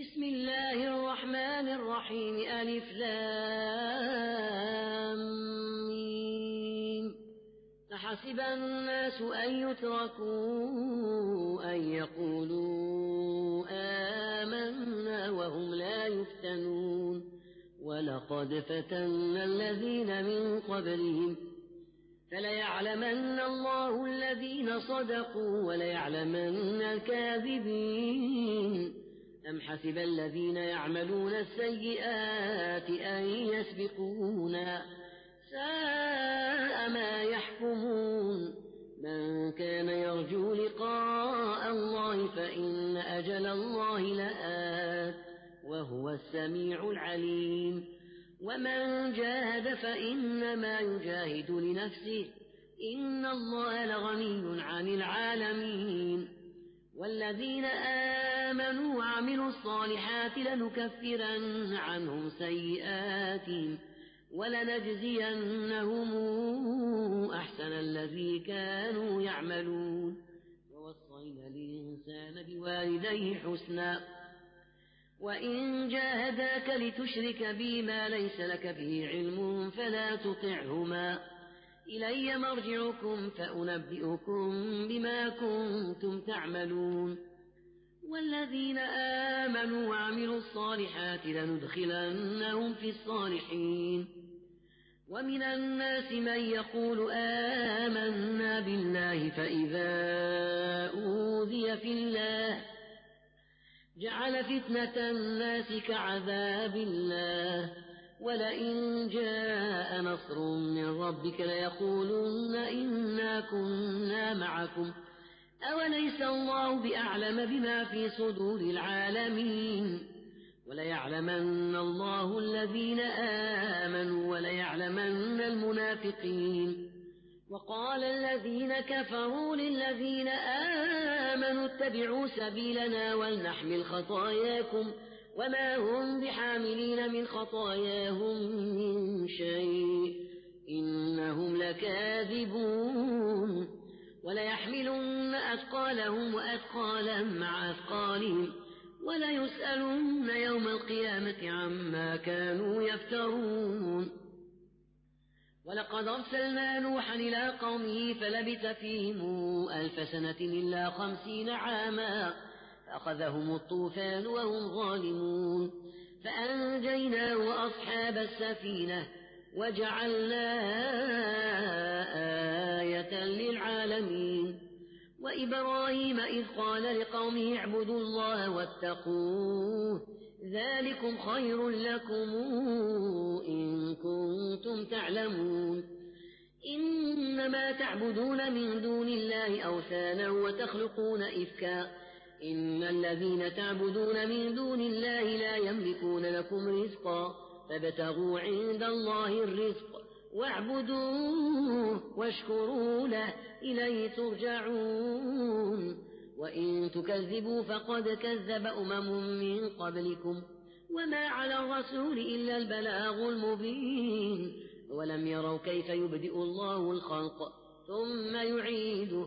بسم الله الرحمن الرحيم. ألف لام ميم. أحسب الناس أن يتركوا أن يقولوا آمنا وهم لا يفتنون. ولقد فتنا الذين من قبلهم. فليعلمن الله الذين صدقوا وليعلمن الكاذبين. أم حسب الذين يعملون السيئات أن يسبقونا ساء ما يحكمون من كان يرجو لقاء الله فإن أجل الله لآت وهو السميع العليم ومن جاهد فإنما يجاهد لنفسه إن الله لغني عن العالمين والذين آمنوا وعملوا الصالحات لنكفرن عنهم سيئاتهم ولنجزينهم أحسن الذي كانوا يعملون. ووصينا الإنسان بوالديه حسنا. وإن جاهداك لتشرك بي ما ليس لك به علم فلا تطعهما. إلي مرجعكم فأنبئكم بما كنتم تعملون. والذين آمنوا وعملوا الصالحات لندخلنهم في الصالحين. ومن الناس من يقول آمنا بالله فإذا أوذي في الله جعل فتنة الناس كعذاب الله. ولئن جاء نصر من ربك ليقولن إنا كنا معكم أوليس الله بأعلم بما في صدور العالمين وليعلمن الله الذين آمنوا وليعلمن المنافقين وقال الذين كفروا للذين آمنوا اتبعوا سبيلنا ولنحمل خطاياكم وما هم بحاملين من خطاياهم من شيء إنهم لكاذبون وليحملن أثقالهم وأثقالا مع أثقالهم وليسألن يوم القيامة عما كانوا يفترون ولقد أرسلنا نوحا إلى قومه فلبث فيهم ألف سنة إلا خمسين عاما فأخذهم الطوفان وهم ظالمون فأنجيناه وأصحاب السفينة وجعلنا آية للعالمين وإبراهيم إذ قال لقومه اعبدوا الله واتقوه ذلكم خير لكم إن كنتم تعلمون إنما تعبدون من دون الله أوثانا وتخلقون إفكا إن الذين تعبدون من دون الله لا يملكون لكم رزقا فابتغوا عند الله الرزق واعبدوه واشكروا له إليه ترجعون وإن تكذبوا فقد كذب أمم من قبلكم وما على الرسول إلا البلاغ المبين ولم يروا كيف يبدئ الله الخلق ثم يعيده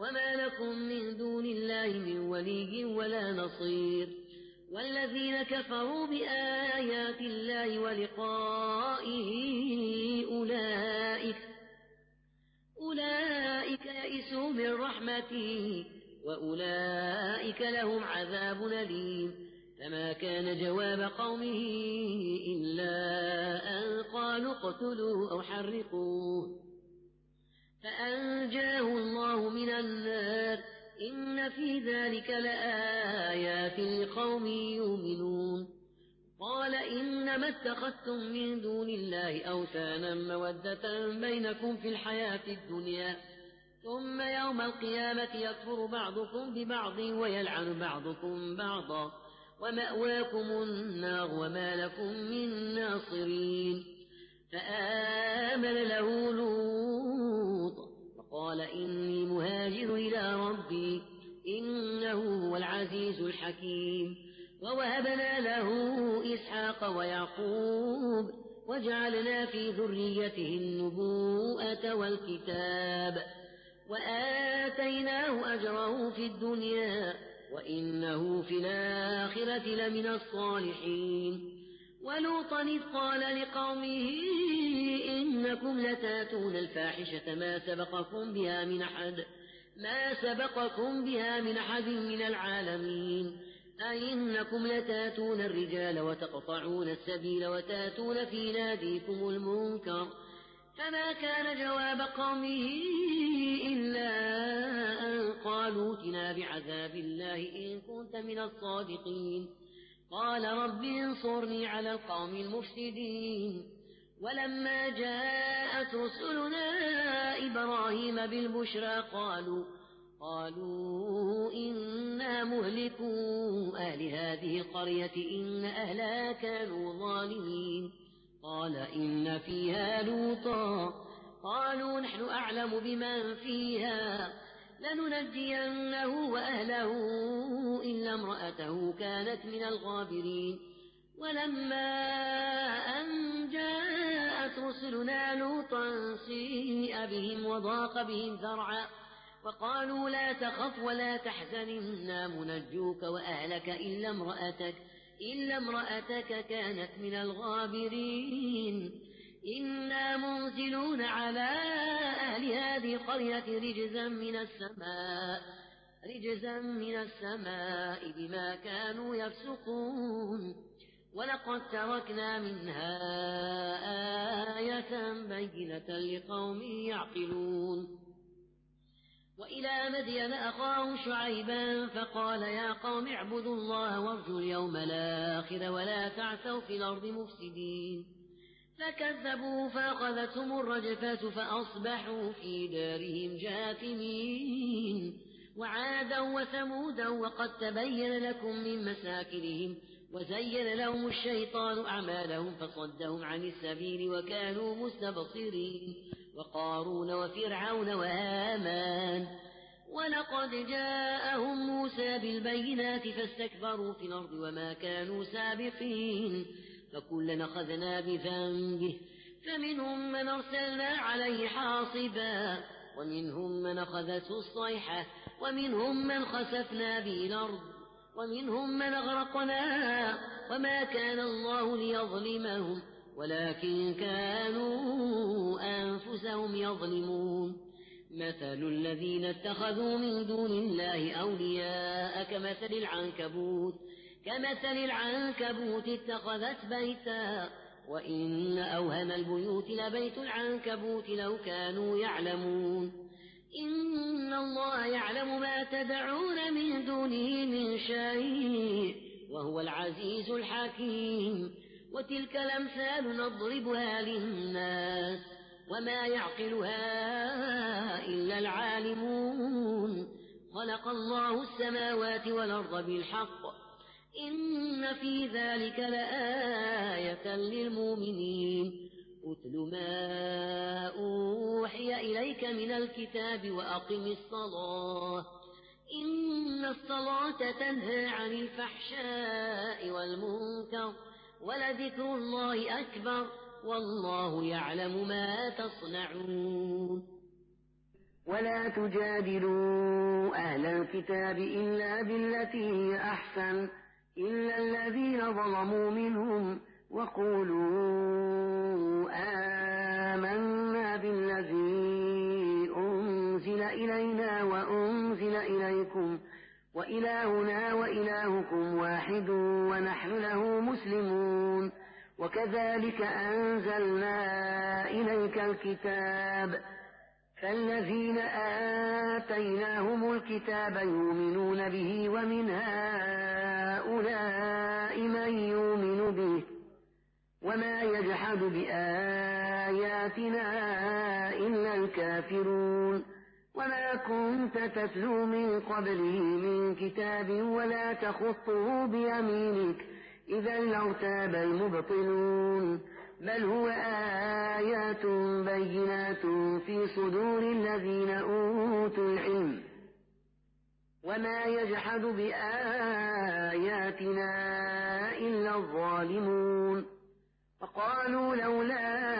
وما لكم من دون الله من ولي ولا نصير والذين كفروا بآيات الله ولقائه أولئك أولئك يئسوا من رحمته وأولئك لهم عذاب أليم فما كان جواب قومه إلا أن قالوا اقتلوه أو حرقوه فأنجاه الله من النار. إن في ذلك لآيات لقوم يؤمنون. قال إنما اتخذتم من دون الله أوثانا مودة بينكم في الحياة الدنيا. ثم يوم القيامة يكفر بعضكم ببعض ويلعن بعضكم بعضا. ومأواكم النار وما لكم من ناصرين. فآمن له لوط وقال إني مهاجر إلى ربي إنه هو العزيز الحكيم ووهبنا له إسحاق ويعقوب وجعلنا في ذريته النبوءة والكتاب وآتيناه أجره في الدنيا وإنه في الآخرة لمن الصالحين ولوطا إذ قال لقومه إنكم لتأتون الفاحشة ما سبقكم بها من أحد ما سبقكم بها من أحد من العالمين. أئنكم لتأتون الرجال وتقطعون السبيل وتأتون في ناديكم المنكر. فما كان جواب قومه إلا أن قالوا اتنا بعذاب الله إن كنت من الصادقين. قال رب انصرني على القوم المفسدين. ولما جاءت رسلنا إبراهيم بالبشرى قالوا قالوا إنا مهلكو أهل هذه القرية إن أهلها كانوا ظالمين. قال إن فيها لوطا. قالوا نحن أعلم بمن فيها. لننجينه وأهله إلا امرأته كانت من الغابرين. ولما أن جاءت رسلنا لوطا سيء بهم وضاق بهم ذرعا وقالوا لا تخف ولا تحزن إنا منجوك وأهلك إلا امرأتك إلا امرأتك كانت من الغابرين. إنا منزلون على أهل هذه القرية رجزا من السماء رجزا من السماء بما كانوا يفسقون. ولقد تركنا منها آية بينة لقوم يعقلون. وإلى مدين أخاه شعيبا فقال يا قوم اعبدوا الله وارجوا اليوم الآخر ولا تعثوا في الأرض مفسدين. فكذبوا فأخذتهم الرجفة فأصبحوا في دارهم جاثمين وعادا وثمودا وقد تبين لكم من مساكنهم وزين لهم الشيطان أعمالهم فصدهم عن السبيل وكانوا مستبصرين وقارون وفرعون وهامان ولقد جاءهم موسى بالبينات فاستكبروا في الأرض وما كانوا سابقين فكلا أخذنا بذنبه. فمنهم من أرسلنا عليه حاصبا ومنهم من أخذته الصيحة ومنهم من خسفنا به الأرض ومنهم من أغرقنا. وما كان الله ليظلمهم ولكن كانوا أنفسهم يظلمون. مثل الذين اتخذوا من دون الله أولياء كمثل العنكبوت. كمثل العنكبوت اتخذت بيتا وإن أوهن البيوت لبيت العنكبوت لو كانوا يعلمون. إن الله يعلم ما تدعون من دونه من شيء وهو العزيز الحكيم. وتلك الأمثال نضربها للناس وما يعقلها إلا العالمون. خلق الله السماوات والأرض بالحق إن في ذلك لآية للمؤمنين أتل ما أوحي إليك من الكتاب وأقم الصلاة إن الصلاة تنهى عن الفحشاء والمنكر ولذكر الله أكبر والله يعلم ما تصنعون ولا تجادلوا أهل الكتاب إلا بالتي هي أحسن إلا الذين ظلموا منهم وقولوا آمنا بالذي أنزل إلينا وأنزل إليكم وإلهنا وإلهكم واحد ونحن له مسلمون وكذلك أنزلنا إليك الكتاب فالذين آتيناهم الكتاب يؤمنون به ومن هؤلاء من يؤمن به وما يجحد بآياتنا إلا الكافرون وما كنت تتلو من قبله من كتاب ولا تخطه بيمينك إذا لارتاب المبطلون بل هو آيات بينات في صدور الذين أوتوا العلم. وما يجحد بآياتنا إلا الظالمون. فقالوا لولا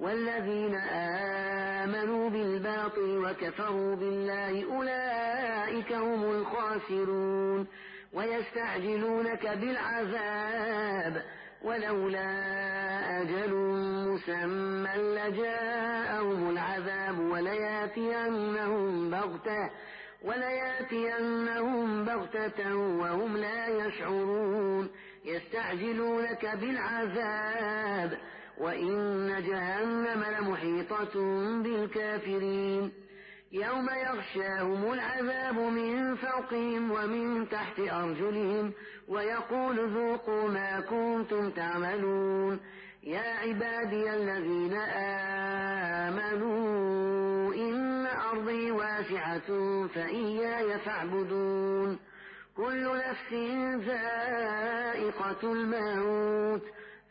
والذين آمنوا بالباطل وكفروا بالله أولئك هم الخاسرون ويستعجلونك بالعذاب ولولا أجل مسمى لجاءهم العذاب وليأتينهم بغتة وليأتينهم بغتة وهم لا يشعرون يستعجلونك بالعذاب وإن جهنم لمحيطة بالكافرين. يوم يغشاهم العذاب من فوقهم ومن تحت أرجلهم ويقول ذوقوا ما كنتم تعملون. يا عبادي الذين آمنوا إن أرضي واسعة فإياي فاعبدون. كل نفس ذائقة الموت.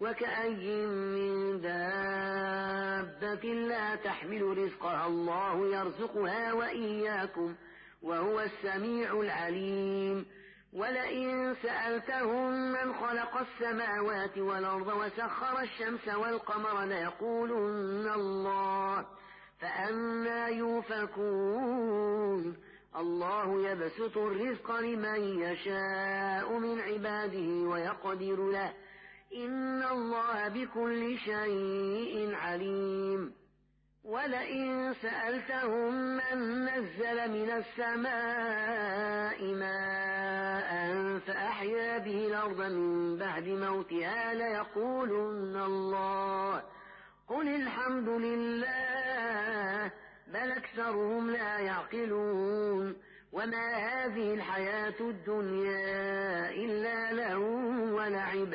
وكأي من دابة لا تحمل رزقها الله يرزقها وإياكم وهو السميع العليم ولئن سألتهم من خلق السماوات والأرض وسخر الشمس والقمر ليقولن الله فأنا يوفكون الله يبسط الرزق لمن يشاء من عباده ويقدر له إن الله بكل شيء عليم. ولئن سألتهم من نزل من السماء ماء فأحيا به الأرض من بعد موتها ليقولن الله قل الحمد لله بل أكثرهم لا يعقلون. وما هذه الحياة الدنيا إلا له ولعب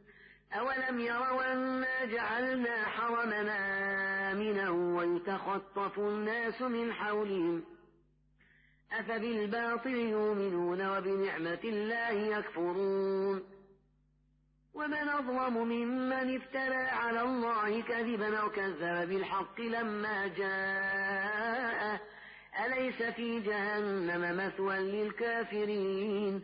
أولم يروا أنا جعلنا حرمنا آمنا ويتخطف الناس من حولهم أفبالباطل يؤمنون وبنعمة الله يكفرون ومن أظلم ممن افترى على الله كذبا أو كذب بالحق لما جاءه أليس في جهنم مثوى للكافرين